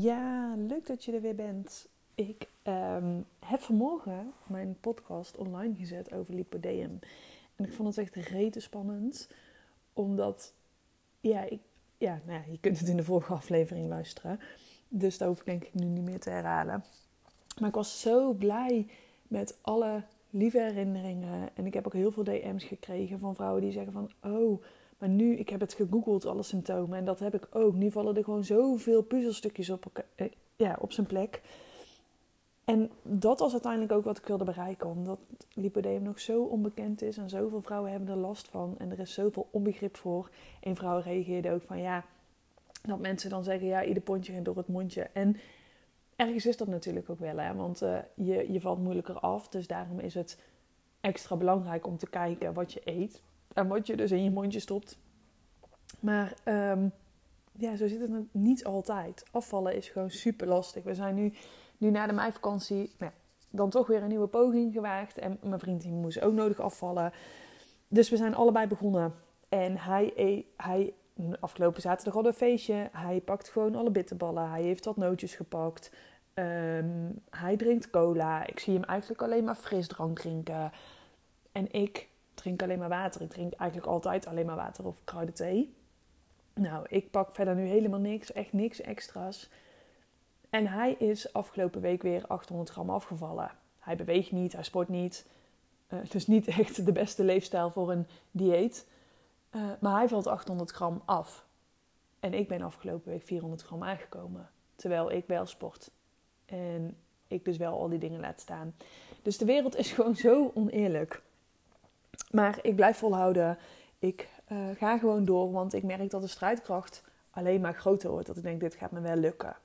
Ja, leuk dat je er weer bent. Ik ehm, heb vanmorgen mijn podcast online gezet over lipodeum. En ik vond het echt rete spannend. Omdat, ja, ik, ja, nou ja, je kunt het in de vorige aflevering luisteren. Dus dat hoef ik denk ik nu niet meer te herhalen. Maar ik was zo blij met alle lieve herinneringen. En ik heb ook heel veel DM's gekregen van vrouwen die zeggen van... Oh, maar nu, ik heb het gegoogeld, alle symptomen. En dat heb ik ook. Nu vallen er gewoon zoveel puzzelstukjes op, eh, ja, op zijn plek. En dat was uiteindelijk ook wat ik wilde bereiken. Omdat lipodeum nog zo onbekend is en zoveel vrouwen hebben er last van. En er is zoveel onbegrip voor. Een vrouw reageerde ook van ja, dat mensen dan zeggen ja, ieder pondje gaat door het mondje. En ergens is dat natuurlijk ook wel, hè. Want uh, je, je valt moeilijker af. Dus daarom is het extra belangrijk om te kijken wat je eet. En wat je dus in je mondje stopt. Maar um, ja, zo zit het niet altijd. Afvallen is gewoon super lastig. We zijn nu, nu na de meivakantie nou, dan toch weer een nieuwe poging gewaagd. En mijn vriend die moest ook nodig afvallen. Dus we zijn allebei begonnen. En hij, e, hij afgelopen zaterdag hadden een feestje. Hij pakt gewoon alle bitterballen. Hij heeft wat nootjes gepakt. Um, hij drinkt cola. Ik zie hem eigenlijk alleen maar frisdrank drinken. En ik drink alleen maar water. Ik drink eigenlijk altijd alleen maar water of kruidenthee. Nou, ik pak verder nu helemaal niks, echt niks extra's. En hij is afgelopen week weer 800 gram afgevallen. Hij beweegt niet, hij sport niet. Uh, dus niet echt de beste leefstijl voor een dieet. Uh, maar hij valt 800 gram af. En ik ben afgelopen week 400 gram aangekomen. Terwijl ik wel sport. En ik dus wel al die dingen laat staan. Dus de wereld is gewoon zo oneerlijk. Maar ik blijf volhouden. Ik uh, ga gewoon door, want ik merk dat de strijdkracht alleen maar groter wordt. Dat ik denk, dit gaat me wel lukken.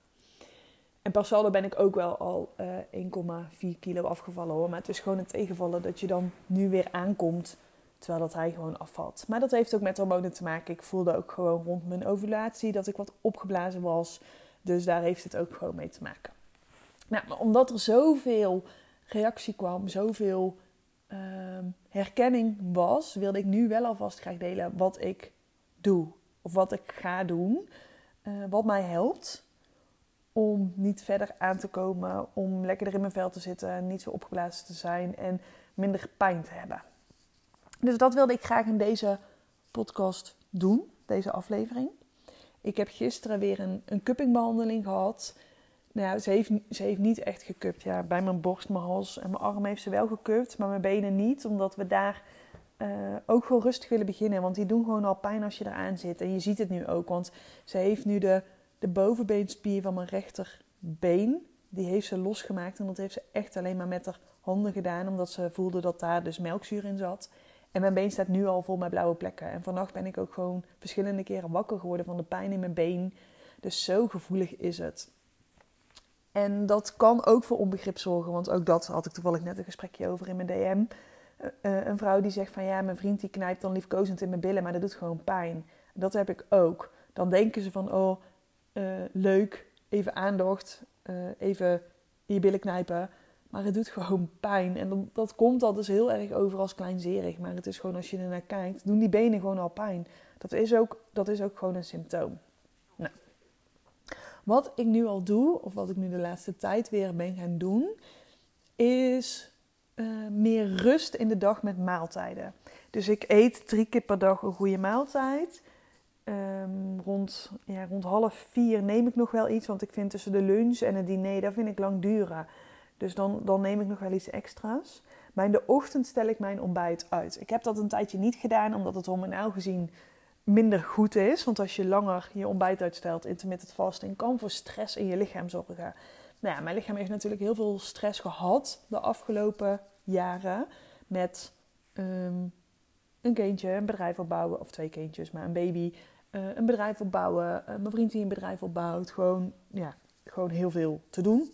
En per saldo ben ik ook wel al uh, eh, 1,4 kilo afgevallen hoor. Maar het is gewoon een tegenvallen dat je dan nu weer aankomt. Terwijl dat hij gewoon afvalt. Maar dat heeft ook met hormonen te maken. Ik voelde ook gewoon rond mijn ovulatie dat ik wat opgeblazen was. Dus daar heeft het ook gewoon mee te maken. Nou, maar omdat er zoveel reactie kwam, zoveel uh, herkenning was, wilde ik nu wel alvast graag delen wat ik doe. Of wat ik ga doen. Uh, wat mij helpt om niet verder aan te komen. Om lekkerder in mijn vel te zitten. Niet zo opgeblazen te zijn. En minder pijn te hebben. Dus dat wilde ik graag in deze podcast doen. Deze aflevering. Ik heb gisteren weer een, een cuppingbehandeling gehad. Nou ze heeft, ze heeft niet echt gekupt. Ja, bij mijn borst, mijn hals en mijn arm heeft ze wel gekupt, maar mijn benen niet. Omdat we daar uh, ook gewoon rustig willen beginnen. Want die doen gewoon al pijn als je eraan zit. En je ziet het nu ook, want ze heeft nu de, de bovenbeenspier van mijn rechterbeen. Die heeft ze losgemaakt en dat heeft ze echt alleen maar met haar handen gedaan. Omdat ze voelde dat daar dus melkzuur in zat. En mijn been staat nu al vol met blauwe plekken. En vannacht ben ik ook gewoon verschillende keren wakker geworden van de pijn in mijn been. Dus zo gevoelig is het. En dat kan ook voor onbegrip zorgen, want ook dat had ik toevallig net een gesprekje over in mijn DM. Uh, een vrouw die zegt van ja, mijn vriend die knijpt dan liefkozend in mijn billen, maar dat doet gewoon pijn. Dat heb ik ook. Dan denken ze van oh, uh, leuk, even aandacht, even je billen knijpen. Maar het doet gewoon pijn. En dat, komt al dus heel erg over als kleinzerig. Maar het is gewoon als je er naar kijkt, doen die benen gewoon al pijn. Dat is ook, dat is ook gewoon een symptoom. Wat ik nu al doe, of wat ik nu de laatste tijd weer ben gaan doen, is uh, meer rust in de dag met maaltijden. Dus ik eet drie keer per dag een goede maaltijd. Um, rond, ja, rond half vier neem ik nog wel iets, want ik vind tussen de lunch en het diner, daar vind ik lang duren. Dus dan, dan neem ik nog wel iets extra's. Maar in de ochtend stel ik mijn ontbijt uit. Ik heb dat een tijdje niet gedaan, omdat het hormonaal gezien minder goed is. Want als je langer je ontbijt uitstelt, intermittent fasting, kan voor stress in je lichaam zorgen. Nou ja, mijn lichaam heeft natuurlijk heel veel stress gehad de afgelopen jaren. Met um, een kindje, een bedrijf opbouwen, of twee kindjes, maar een baby. Uh, een bedrijf opbouwen, uh, mijn vriend die een bedrijf opbouwt. Gewoon, ja, gewoon heel veel te doen.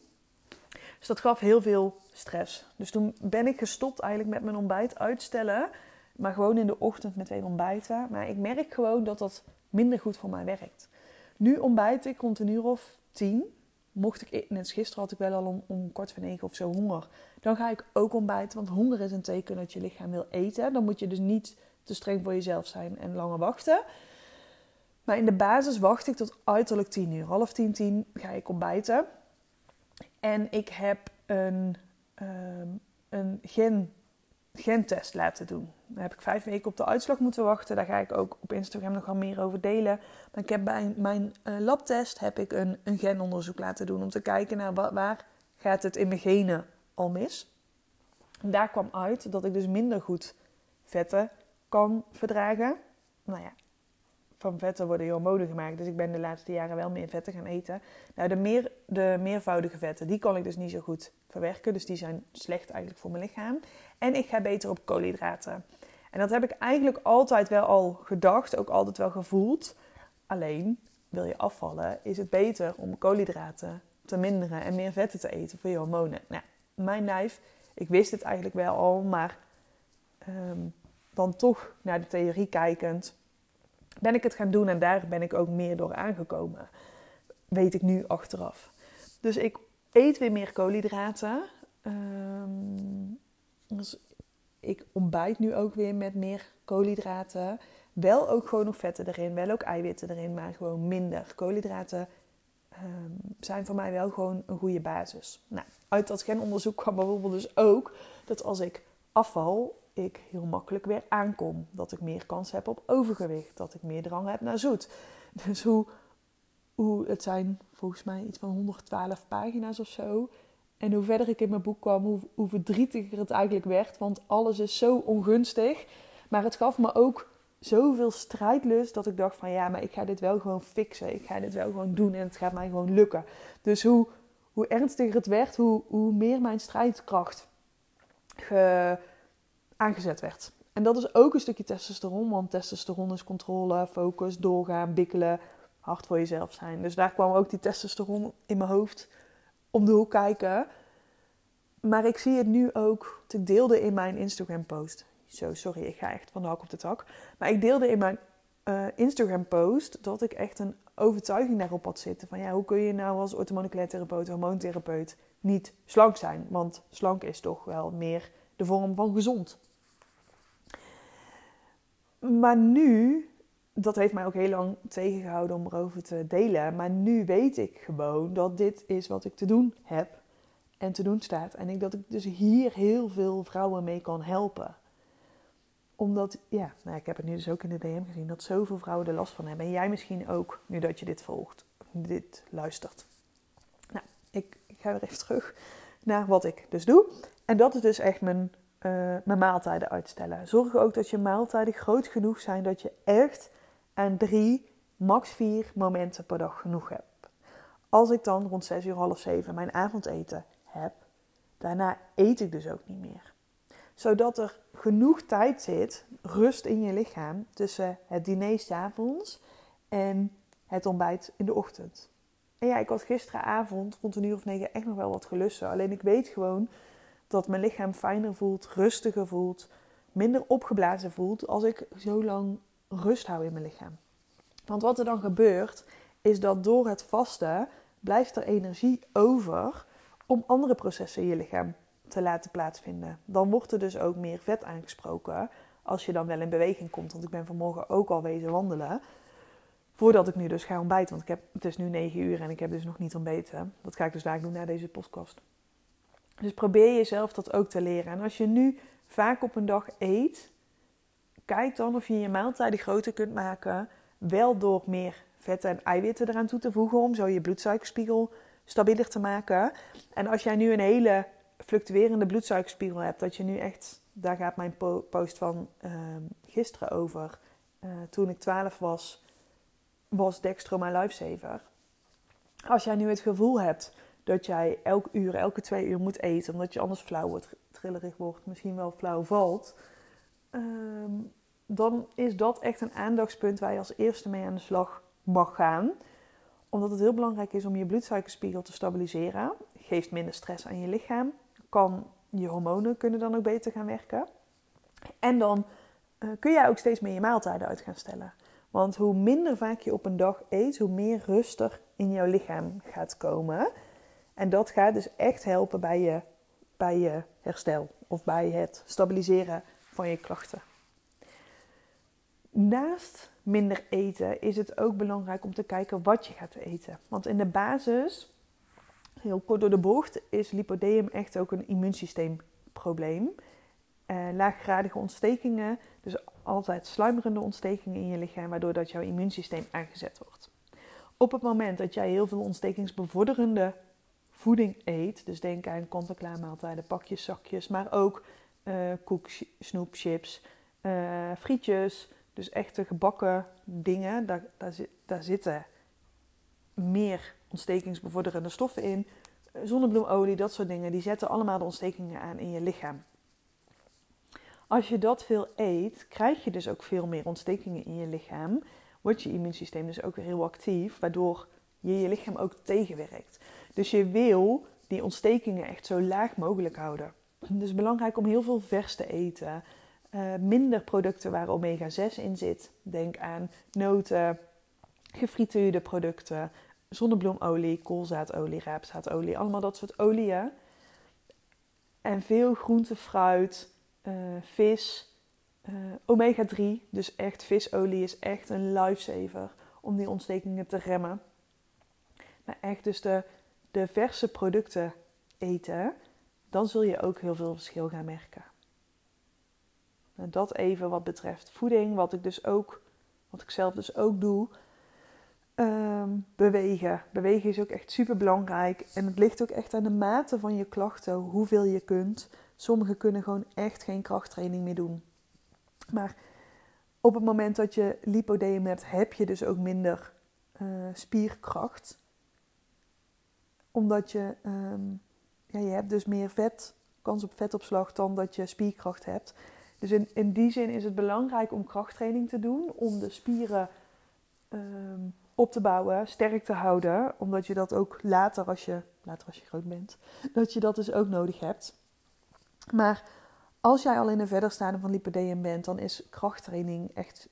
Dus dat gaf heel veel stress. Dus toen ben ik gestopt eigenlijk met mijn ontbijt uitstellen. Maar gewoon in de ochtend meteen ontbijten. Maar ik merk gewoon dat dat minder goed voor mij werkt. Nu ontbijt ik rond een uur of tien. Mocht ik, net gisteren had ik wel al om, om kwart van negen of zo honger. Dan ga ik ook ontbijten, want honger is een teken dat je lichaam wil eten. Dan moet je dus niet te streng voor jezelf zijn en langer wachten. Maar in de basis wacht ik tot uiterlijk 10 uur. Half 10, 10 ga ik ontbijten. En ik heb een, um, een gen, gentest laten doen. Daar heb ik vijf weken op de uitslag moeten wachten. Daar ga ik ook op Instagram nog wel meer over delen. Maar ik heb bij mijn uh, labtest heb ik een, een genonderzoek laten doen. Om te kijken naar waar, waar gaat het in mijn genen al mis. En daar kwam uit dat ik dus minder goed vetten kan verdragen. Nou ja, van vetten worden hormonen gemaakt. Dus ik ben de laatste jaren wel meer vetten gaan eten. Nou, de, meer, de meervoudige vetten, die kan ik dus niet zo goed verwerken. Dus die zijn slecht eigenlijk voor mijn lichaam. En ik ga beter op koolhydraten. En dat heb ik eigenlijk altijd wel al gedacht, ook altijd wel gevoeld. Alleen, wil je afvallen, is het beter om koolhydraten te minderen en meer vetten te eten voor je hormonen. Nou, mijn lijf, ik wist het eigenlijk wel al, maar ehm, dan toch naar de theorie kijkend, ben ik het gaan doen en daar ben ik ook meer door aangekomen. Weet ik nu achteraf. Dus ik eet weer meer koolhydraten. Um, dus ik ontbijt nu ook weer met meer koolhydraten. Wel ook gewoon nog vetten erin, wel ook eiwitten erin, maar gewoon minder. Koolhydraten um, zijn voor mij wel gewoon een goede basis. Nou, uit dat genonderzoek kwam bijvoorbeeld dus ook dat als ik afval, ik heel makkelijk weer aankom. Dat ik meer kans heb op overgewicht. Dat ik meer drang heb naar zoet. Dus hoe, hoe het zijn volgens mij iets van 112 pagina's of zo. En hoe verder ik in mijn boek kwam, hoe, hoe verdrietiger het eigenlijk werd. Want alles is zo ongunstig. Maar het gaf me ook zoveel strijdlust dat ik dacht van ja, maar ik ga dit wel gewoon fixen. Ik ga dit wel gewoon doen en het gaat mij gewoon lukken. Dus hoe, hoe ernstiger het werd, hoe, hoe meer mijn strijdkracht ge, aangezet werd. En dat is ook een stukje testosteron, want testosteron is controle, focus, doorgaan, bikkelen, hard voor jezelf zijn. Dus daar kwam ook die testosteron in mijn hoofd om de hoek kijken. Maar ik zie het nu ook, ik deelde in mijn Instagram post. Zo, sorry, ik ga echt van de hak op de tak. Maar ik deelde in mijn uh, Instagram post dat ik echt een overtuiging daarop had zitten. Van ja, hoe kun je nou als orthomoleculair therapeut, hormoontherapeut niet slank zijn? Want slank is toch wel meer de vorm van gezond. Maar nu, dat heeft mij ook heel lang tegengehouden om erover te delen. Maar nu weet ik gewoon dat dit is wat ik te doen heb en te doen staat. En ik, dat ik dus hier heel veel vrouwen mee kan helpen. Omdat, ja, nou, ik heb het nu dus ook in de DM gezien, dat zoveel vrouwen er last van hebben. En jij misschien ook, nu dat je dit volgt, dit luistert. Nou, ik, ik ga weer even terug naar wat ik dus doe. En dat is dus echt mijn uh, mijn maaltijden uitstellen. Zorg ook dat je maaltijden groot genoeg zijn dat je echt aan drie, max vier momenten per dag genoeg hebt. Als ik dan rond 6 uur, half 7 mijn avondeten heb, daarna eet ik dus ook niet meer. Zodat er genoeg tijd zit, rust in je lichaam, tussen het diner s'avonds en het ontbijt in de ochtend. En ja, ik had gisteravond rond een uur of negen echt nog wel wat gelussen. Alleen ik weet gewoon dat mijn lichaam fijner voelt, rustiger voelt, minder opgeblazen voelt als ik zo lang rust hou in mijn lichaam. Want wat er dan gebeurt, is dat door het vasten blijft er energie over om andere processen in je lichaam te laten plaatsvinden. Dan wordt er dus ook meer vet aangesproken als je dan wel in beweging komt. Want ik ben vanmorgen ook al wezen wandelen. Voordat ik nu dus ga ontbijten. Want ik heb, het is nu 9 uur en ik heb dus nog niet ontbeten. Dat ga ik dus daar doen na deze podcast. Dus probeer jezelf dat ook te leren. En als je nu vaak op een dag eet, kijk dan of je je maaltijden groter kunt maken. Wel door meer vetten en eiwitten eraan toe te voegen om zo je bloedsuikerspiegel stabieler te maken. En als jij nu een hele fluctuerende bloedsuikerspiegel hebt, dat je nu echt, daar gaat mijn post van uh, gisteren over. Uh, toen ik 12 was, was Dextro mijn lifesaver. Als jij nu het gevoel hebt dat jij elk uur, elke twee uur moet eten, omdat je anders flauw wordt, trillerig wordt, misschien wel flauw valt, ehm, dan is dat echt een aandachtspunt waar je als eerste mee aan de slag mag gaan. Omdat het heel belangrijk is om je bloedsuikerspiegel te stabiliseren. Geeft minder stress aan je lichaam. Kan je hormonen kunnen dan ook beter gaan werken. En dan uh, kun jij ook steeds meer je maaltijden uit gaan stellen. Want hoe minder vaak je op een dag eet, hoe meer rustig in jouw lichaam gaat komen. En dat gaat dus echt helpen bij je, bij je herstel of bij het stabiliseren van je klachten. Naast minder eten, is het ook belangrijk om te kijken wat je gaat eten. Want in de basis, heel kort door de bocht, is lipodem echt ook een immuunsysteemprobleem. Uh, laaggradige ontstekingen, dus altijd sluimerende ontstekingen in je lichaam, waardoor dat jouw immuunsysteem aangezet wordt. Op het moment dat jij heel veel ontstekingsbevorderende voeding eet, dus denk aan kant-en-klaar maaltijden, pakjes, zakjes, maar ook uh, koek, snoep, chips, uh, frietjes, dus echte gebakken dingen, daar, daar, daar zitten meer ontstekingsbevorderende stoffen in. Zonnebloemolie, dat soort dingen, die zetten allemaal de ontstekingen aan in je lichaam. Als je dat veel eet, krijg je dus ook veel meer ontstekingen in je lichaam. Wordt je immuunsysteem dus ook weer heel actief, waardoor je je lichaam ook tegenwerkt. Dus je wil die ontstekingen echt zo laag mogelijk houden. Dus belangrijk om heel veel vers te eten. Uh, minder producten waar omega-6 in zit. Denk aan noten, gefrituurde producten, zonnebloemolie, koolzaadolie, raapzaadolie. Allemaal dat soort oliën. En veel groente, fruit, uh, vis, uh, omega-3. Dus echt visolie is echt een lifesaver om die ontstekingen te remmen. Maar echt dus de, de verse producten eten, dan zul je ook heel veel verschil gaan merken. Nou, dat even wat betreft voeding, wat ik dus ook, wat ik zelf dus ook doe. Um, bewegen. Bewegen is ook echt super belangrijk. En het ligt ook echt aan de mate van je klachten, hoeveel je kunt. Sommigen kunnen gewoon echt geen krachttraining meer doen. Maar op het moment dat je lipodem hebt, heb je dus ook minder uh, spierkracht. Omdat je, um, ja, je hebt dus meer vet, kans op vetopslag dan dat je spierkracht hebt. Dus in, in die zin is het belangrijk om krachttraining te doen, om de spieren um, op te bouwen, sterk te houden, omdat je dat ook later als je, later als je groot bent, dat je dat dus ook nodig hebt. Maar als jij al in een verder stadium van lipidem bent, dan is krachttraining echt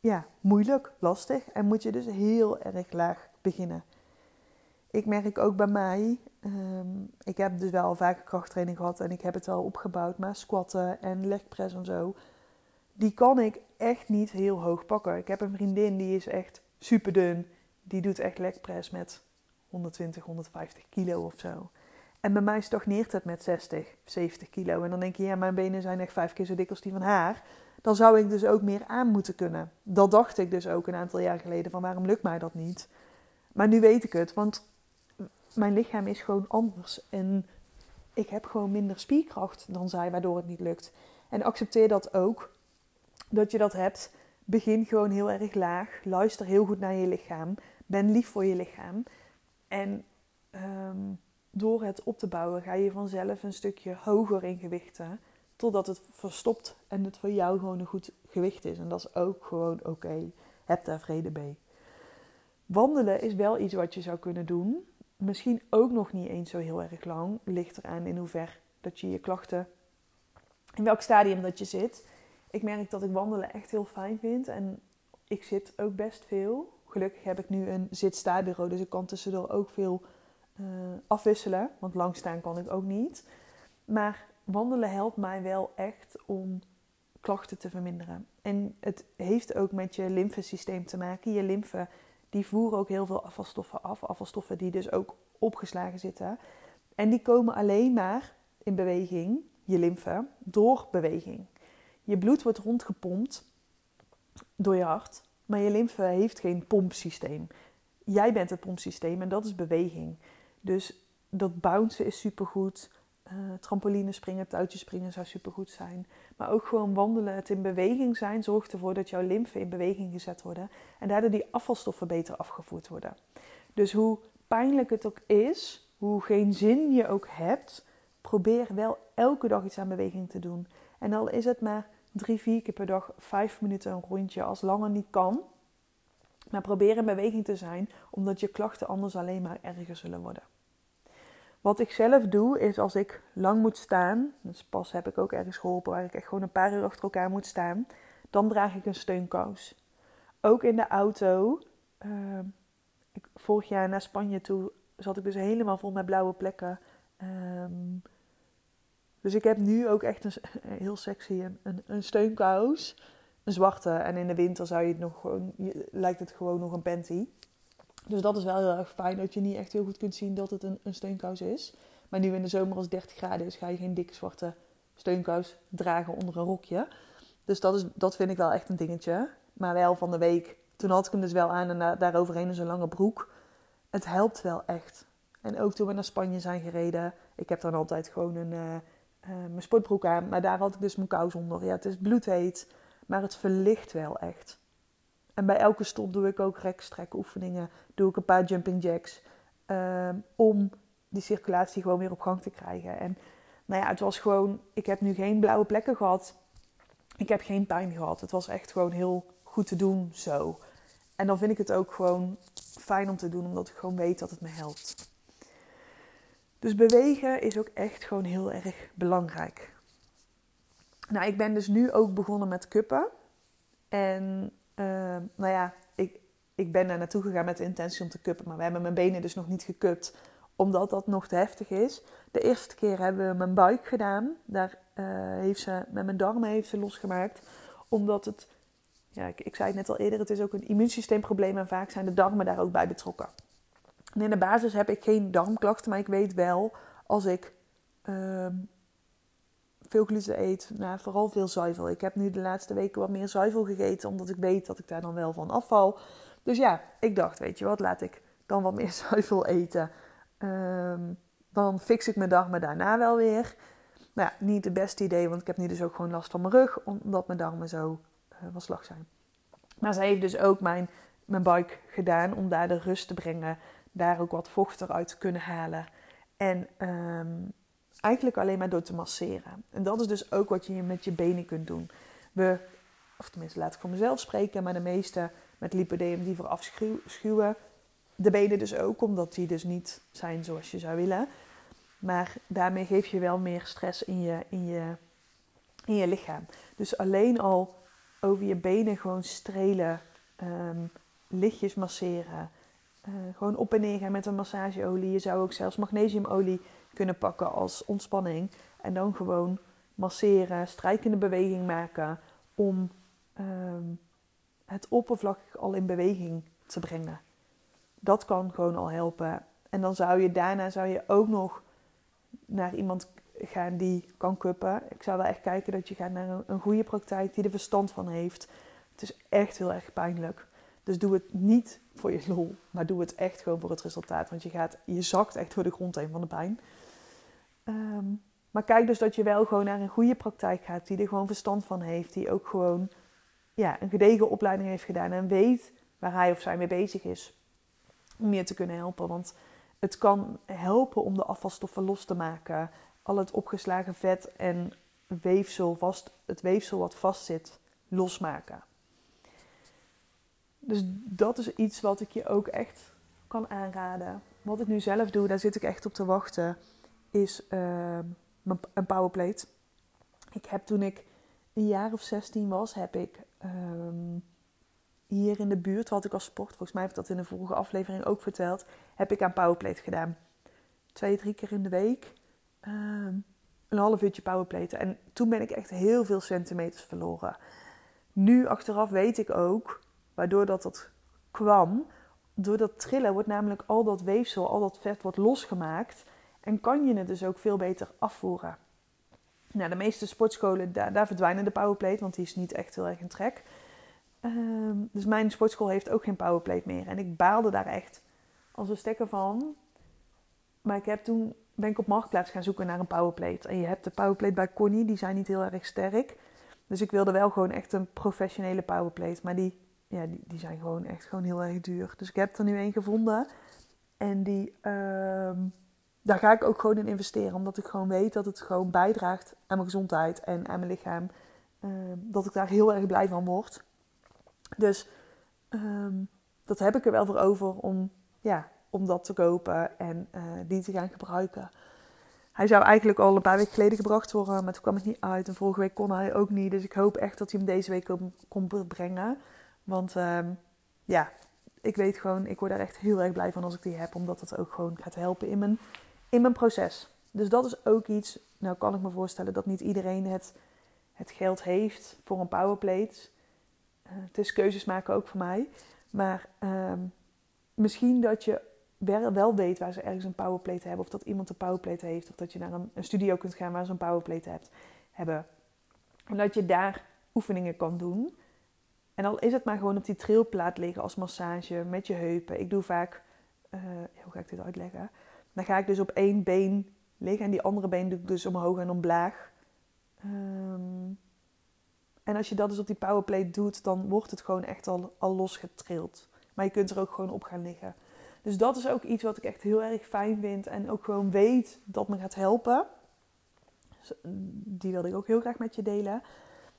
ja, moeilijk, lastig en moet je dus heel erg laag beginnen. Ik merk ook bij mij, um, ik heb dus wel vaker krachttraining gehad en ik heb het wel opgebouwd, maar squatten en legpress en zo, die kan ik echt niet heel hoog pakken. Ik heb een vriendin die is echt super dun, die doet echt legpress met 120, 150 kilo of zo. En bij mij stagneert het met 60, 70 kilo. En dan denk je, ja, mijn benen zijn echt vijf keer zo dik als die van haar. Dan zou ik dus ook meer aan moeten kunnen. Dat dacht ik dus ook een aantal jaar geleden, van waarom lukt mij dat niet? Maar nu weet ik het, want mijn lichaam is gewoon anders. En ik heb gewoon minder spierkracht dan zij, waardoor het niet lukt. En accepteer dat ook, dat je dat hebt. Begin gewoon heel erg laag. Luister heel goed naar je lichaam. Ben lief voor je lichaam. En um, door het op te bouwen ga je vanzelf een stukje hoger in gewichten. Totdat het verstopt en het voor jou gewoon een goed gewicht is. En dat is ook gewoon oké. Heb daar vrede mee. Wandelen is wel iets wat je zou kunnen doen. Misschien ook nog niet eens zo heel erg lang. Ligt eraan in hoever dat je je klachten, in welk stadium dat je zit. Ik merk dat ik wandelen echt heel fijn vind. En ik zit ook best veel. Gelukkig heb ik nu een zit-sta-bureau, dus ik kan tussendoor ook veel uh, afwisselen. Want lang staan kan ik ook niet. Maar wandelen helpt mij wel echt om klachten te verminderen. En het heeft ook met je lymfesysteem te maken. Je lymfe die voeren ook heel veel afvalstoffen af. Afvalstoffen die dus ook opgeslagen zitten. En die komen alleen maar in beweging, je lymfe, door beweging. Je bloed wordt rondgepompt door je hart, maar je lymfe heeft geen pompsysteem. Jij bent het pompsysteem en dat is beweging. Dus dat bouncen is supergoed. Uh, trampoline springen, touwtjes springen zou supergoed zijn. Maar ook gewoon wandelen, het in beweging zijn, zorgt ervoor dat jouw lymfe in beweging gezet worden. En daardoor die afvalstoffen beter afgevoerd worden. Dus hoe pijnlijk het ook is, hoe geen zin je ook hebt, probeer wel elke dag iets aan beweging te doen. En al is het maar drie, vier keer per dag, vijf minuten een rondje, als langer niet kan. Maar probeer in beweging te zijn, omdat je klachten anders alleen maar erger zullen worden. Wat ik zelf doe, is als ik lang moet staan, dus pas heb ik ook ergens geholpen waar ik echt gewoon een paar uur achter elkaar moet staan, dan draag ik een steunkous. Ook in de auto. Ik, vorig jaar naar Spanje toe zat ik dus helemaal vol met blauwe plekken. Um, dus ik heb nu ook echt een, heel sexy een, een steunkous. een zwarte. En in de winter zou je het nog gewoon, lijkt het gewoon nog een panty. Dus dat is wel heel erg fijn dat je niet echt heel goed kunt zien dat het een, een steunkous is. Maar nu in de zomer als 30 graden is, ga je geen dikke zwarte steunkous dragen onder een rokje. Dus dat, is, dat vind ik wel echt een dingetje. Maar wel van de week, toen had ik hem dus wel aan en daar overheen een lange broek. Het helpt wel echt. En ook toen we naar Spanje zijn gereden, ik heb dan altijd gewoon een, uh, mijn sportbroek aan. Maar daar had ik dus mijn kous onder. Ja, het is bloedheet, maar het verlicht wel echt. En bij elke stop doe ik ook rekstrek oefeningen. Doe ik een paar jumping jacks. Ehm, om die circulatie gewoon weer op gang te krijgen. En nou ja, het was gewoon... Ik heb nu geen blauwe plekken gehad. Ik heb geen pijn gehad. Het was echt gewoon heel goed te doen zo. En dan vind ik het ook gewoon fijn om te doen. Omdat ik gewoon weet dat het me helpt. Dus bewegen is ook echt gewoon heel erg belangrijk. Nou, ik ben dus nu ook begonnen met kuppen. En uh, nou ja, ik, ik ben daar naartoe gegaan met de intentie om te kuppen. Maar we hebben mijn benen dus nog niet gekupt, omdat dat nog te heftig is. De eerste keer hebben we mijn buik gedaan. Daar uh, heeft ze, met mijn darmen heeft ze losgemaakt. Omdat het, ja, ik, ik zei het net al eerder, het is ook een immuunsysteemprobleem. En vaak zijn de darmen daar ook bij betrokken. En in de basis heb ik geen darmklachten, maar ik weet wel als ik uh, veel gluten eet, nou, vooral veel zuivel. Ik heb nu de laatste weken wat meer zuivel gegeten, omdat ik weet dat ik daar dan wel van afval. Dus ja, ik dacht, weet je wat, laat ik dan wat meer zuivel eten. Um, dan fix ik mijn darmen daarna wel weer. Nou ja, niet het beste idee, want ik heb nu dus ook gewoon last van mijn rug, omdat mijn darmen zo uh, van slag zijn. Maar zij heeft dus ook mijn, mijn buik gedaan om daar de rust te brengen, daar ook wat vocht eruit te kunnen halen. En um, Eigenlijk alleen maar door te masseren. En dat is dus ook wat je met je benen kunt doen. We, of tenminste laat ik voor mezelf spreken, maar de meeste met lipodem die voor afschuwen de benen dus ook, omdat die dus niet zijn zoals je zou willen. Maar daarmee geef je wel meer stress in je, in je, in je lichaam. Dus alleen al over je benen gewoon strelen, um, lichtjes masseren. Uh, gewoon op en neer gaan met een massageolie. Je zou ook zelfs magnesiumolie kunnen pakken als ontspanning. En dan gewoon masseren, strijkende beweging maken om ehm, het oppervlak al in beweging te brengen. Dat kan gewoon al helpen. En dan zou je daarna zou je ook nog naar iemand gaan die kan kuppen. Ik zou wel echt kijken dat je gaat naar een, goede praktijk die er verstand van heeft. Het is echt heel erg pijnlijk. Dus doe het niet voor je lol, maar doe het echt gewoon voor het resultaat. Want je, gaat, je zakt echt door de grond heen van de pijn. Ehm, maar kijk dus dat je wel gewoon naar een goede praktijk gaat, die er gewoon verstand van heeft, die ook gewoon ja, een gedegen opleiding heeft gedaan en weet waar hij of zij mee bezig is. Om je te kunnen helpen. Want het kan helpen om de afvalstoffen los te maken. Al het opgeslagen vet en weefsel, vast, het weefsel wat vastzit, losmaken. Dus dat is iets wat ik je ook echt kan aanraden. Wat ik nu zelf doe, daar zit ik echt op te wachten is uh, een powerplate. Ik heb toen ik een jaar of 16 was, heb ik um, hier in de buurt, wat ik als sport, volgens mij heb ik dat in de vorige aflevering ook verteld, heb ik aan powerplate gedaan. Twee, drie keer in de week. Um, een half uurtje powerplate. En toen ben ik echt heel veel centimeters verloren. Nu achteraf weet ik ook, waardoor dat, dat kwam, door dat trillen wordt namelijk al dat weefsel, al dat vet wordt losgemaakt. En kan je het dus ook veel beter afvoeren. Nou, de meeste sportscholen, daar, verdwijnen de powerplate, want die is niet echt heel erg een trek. Ehm, dus mijn sportschool heeft ook geen powerplate meer. En ik baalde daar echt als een stekker van. Maar ik heb toen ben ik op Marktplaats gaan zoeken naar een powerplate. En je hebt de powerplate bij Connie, die zijn niet heel erg sterk. Dus ik wilde wel gewoon echt een professionele powerplate. Maar die, ja, die, die zijn gewoon echt gewoon heel erg duur. Dus ik heb er nu een gevonden. En die, uh, daar ga ik ook gewoon in investeren. Omdat ik gewoon weet dat het gewoon bijdraagt aan mijn gezondheid en aan mijn lichaam. Ehm, dat ik daar heel erg blij van word. Dus ehm, dat heb ik er wel voor over om, ja, om dat te kopen en uh, die te gaan gebruiken. Hij zou eigenlijk al een paar weken geleden gebracht worden, maar toen kwam het niet uit. En vorige week kon hij ook niet. Dus ik hoop echt dat hij hem deze week kon brengen. Want um, ja, ik weet gewoon, ik word daar echt heel erg blij van als ik die heb. Omdat het ook gewoon gaat helpen in mijn in mijn proces. Dus dat is ook iets, nou kan ik me voorstellen dat niet iedereen het, het geld heeft voor een powerplate. het is keuzes maken ook voor mij. Maar ehm, misschien dat je wel weet waar ze ergens een powerplate hebben. Of dat iemand een powerplate heeft. Of dat je naar een, studio kunt gaan waar ze een powerplate hebt, hebben. En dat je daar oefeningen kan doen. En al is het maar gewoon op die trilplaat liggen als massage met je heupen. Ik doe vaak, uh, hoe ga ik dit uitleggen? Dan ga ik dus op één been liggen en die andere been doe ik dus omhoog en omlaag. Um, en als je dat dus op die powerplate doet, dan wordt het gewoon echt al, al losgetrild. Maar je kunt er ook gewoon op gaan liggen. Dus dat is ook iets wat ik echt heel erg fijn vind en ook gewoon weet dat me gaat helpen. Dus, die wilde ik ook heel graag met je delen.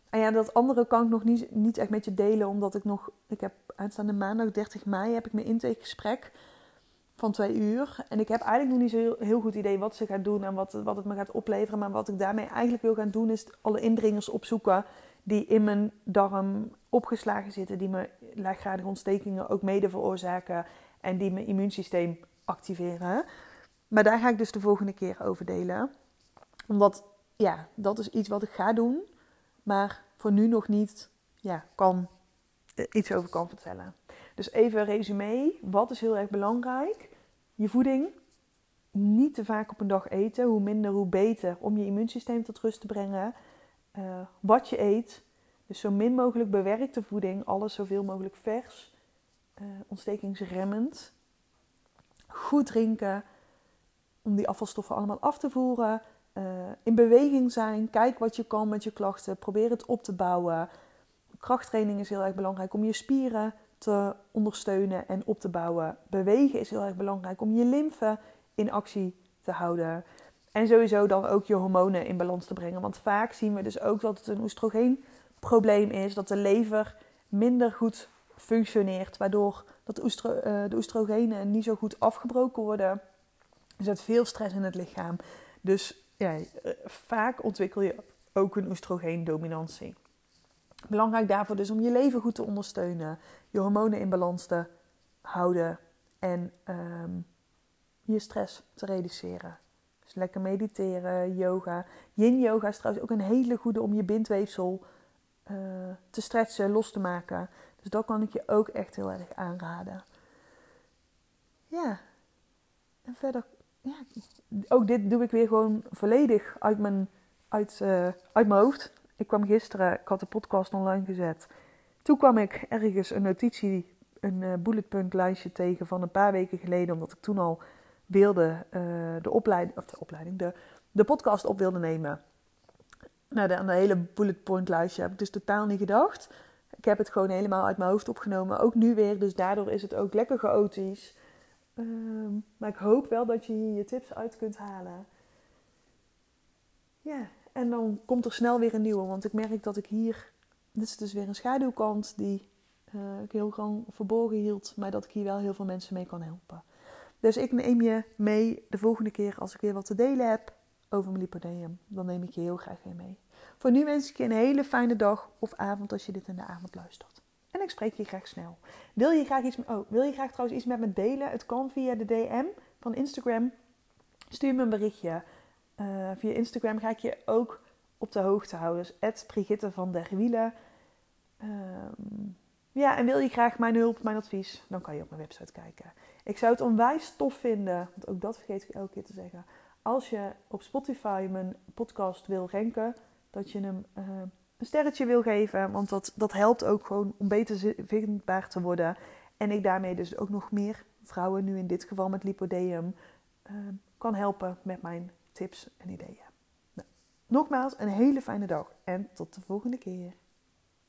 En ja, dat andere kan ik nog niet, niet echt met je delen, omdat ik nog, ik heb aanstaande maandag 30 mei, heb ik mijn intakegesprek van twee uur. En ik heb eigenlijk nog niet zo heel, goed idee wat ze gaat doen en wat, wat het me gaat opleveren. Maar wat ik daarmee eigenlijk wil gaan doen, is alle indringers opzoeken die in mijn darm opgeslagen zitten, die me laaggradige ontstekingen ook mede veroorzaken en die mijn immuunsysteem activeren. Maar daar ga ik dus de volgende keer over delen. Omdat, ja, dat is iets wat ik ga doen, maar voor nu nog niet ja, kan, eh, iets over kan vertellen. Dus even resume. Wat is heel erg belangrijk? Je voeding. Niet te vaak op een dag eten. Hoe minder, hoe beter. Om je immuunsysteem tot rust te brengen. Uh, wat je eet. Dus zo min mogelijk bewerkte voeding. Alles zoveel mogelijk vers. Uh, ontstekingsremmend. Goed drinken. Om die afvalstoffen allemaal af te voeren. Uh, in beweging zijn. Kijk wat je kan met je klachten. Probeer het op te bouwen. Krachttraining is heel erg belangrijk om je spieren te ondersteunen en op te bouwen. Bewegen is heel erg belangrijk om je lymfe in actie te houden. En sowieso dan ook je hormonen in balans te brengen. Want vaak zien we dus ook dat het een oestrogeenprobleem is. Dat de lever minder goed functioneert. Waardoor dat oestro uh, de oestrogenen niet zo goed afgebroken worden. Er zit veel stress in het lichaam. Dus ja, eh, vaak ontwikkel je ook een oestrogeendominantie. Belangrijk daarvoor dus om je leven goed te ondersteunen, je hormonen in balans te houden en um, je stress te reduceren. Dus lekker mediteren, yoga. Yin yoga is trouwens ook een hele goede om je bindweefsel uh, te stretchen, los te maken. Dus dat kan ik je ook echt heel erg aanraden. Ja, en verder, ja, ook dit doe ik weer gewoon volledig uit mijn, uit, uh, uit mijn hoofd. Ik kwam gisteren, ik had de podcast online gezet. Toen kwam ik ergens een notitie, een uh, bullet lijstje tegen van een paar weken geleden, omdat ik toen al wilde uh, de opleiding, of de opleiding, de, de podcast op wilde nemen. Nou, de, hele bullet heb ik dus totaal niet gedacht. Ik heb het gewoon helemaal uit mijn hoofd opgenomen. Ook nu weer, dus daardoor is het ook lekker chaotisch. Uh, maar ik hoop wel dat je hier je tips uit kunt halen. Ja, en dan komt er snel weer een nieuwe. Want ik merk dat ik hier. Dit is dus weer een schaduwkant die uh, ik heel lang verborgen hield. Maar dat ik hier wel heel veel mensen mee kan helpen. Dus ik neem je mee de volgende keer als ik weer wat te delen heb over mijn lipodeum. Dan neem ik je heel graag weer mee. Voor nu wens ik je een hele fijne dag of avond als je dit in de avond luistert. En ik spreek je graag snel. Wil je graag, iets, oh, wil je graag trouwens iets met me delen? Het kan via de DM van Instagram. Stuur me een berichtje. Uh, via Instagram ga ik je ook op de hoogte houden. Dus Brigitte van der Wielen. Um, ja, en wil je graag mijn hulp, mijn advies, dan kan je op mijn website kijken. Ik zou het onwijs tof vinden, want ook dat vergeet ik elke keer te zeggen. Als je op Spotify mijn podcast wil ranken, dat je hem uh, een sterretje wil geven. Want dat, dat helpt ook gewoon om beter vindbaar te worden. En ik daarmee dus ook nog meer vrouwen, nu in dit geval met lipodeum, uh, kan helpen met mijn tips en ideeën. Nou, nogmaals, een hele fijne dag en tot de volgende keer.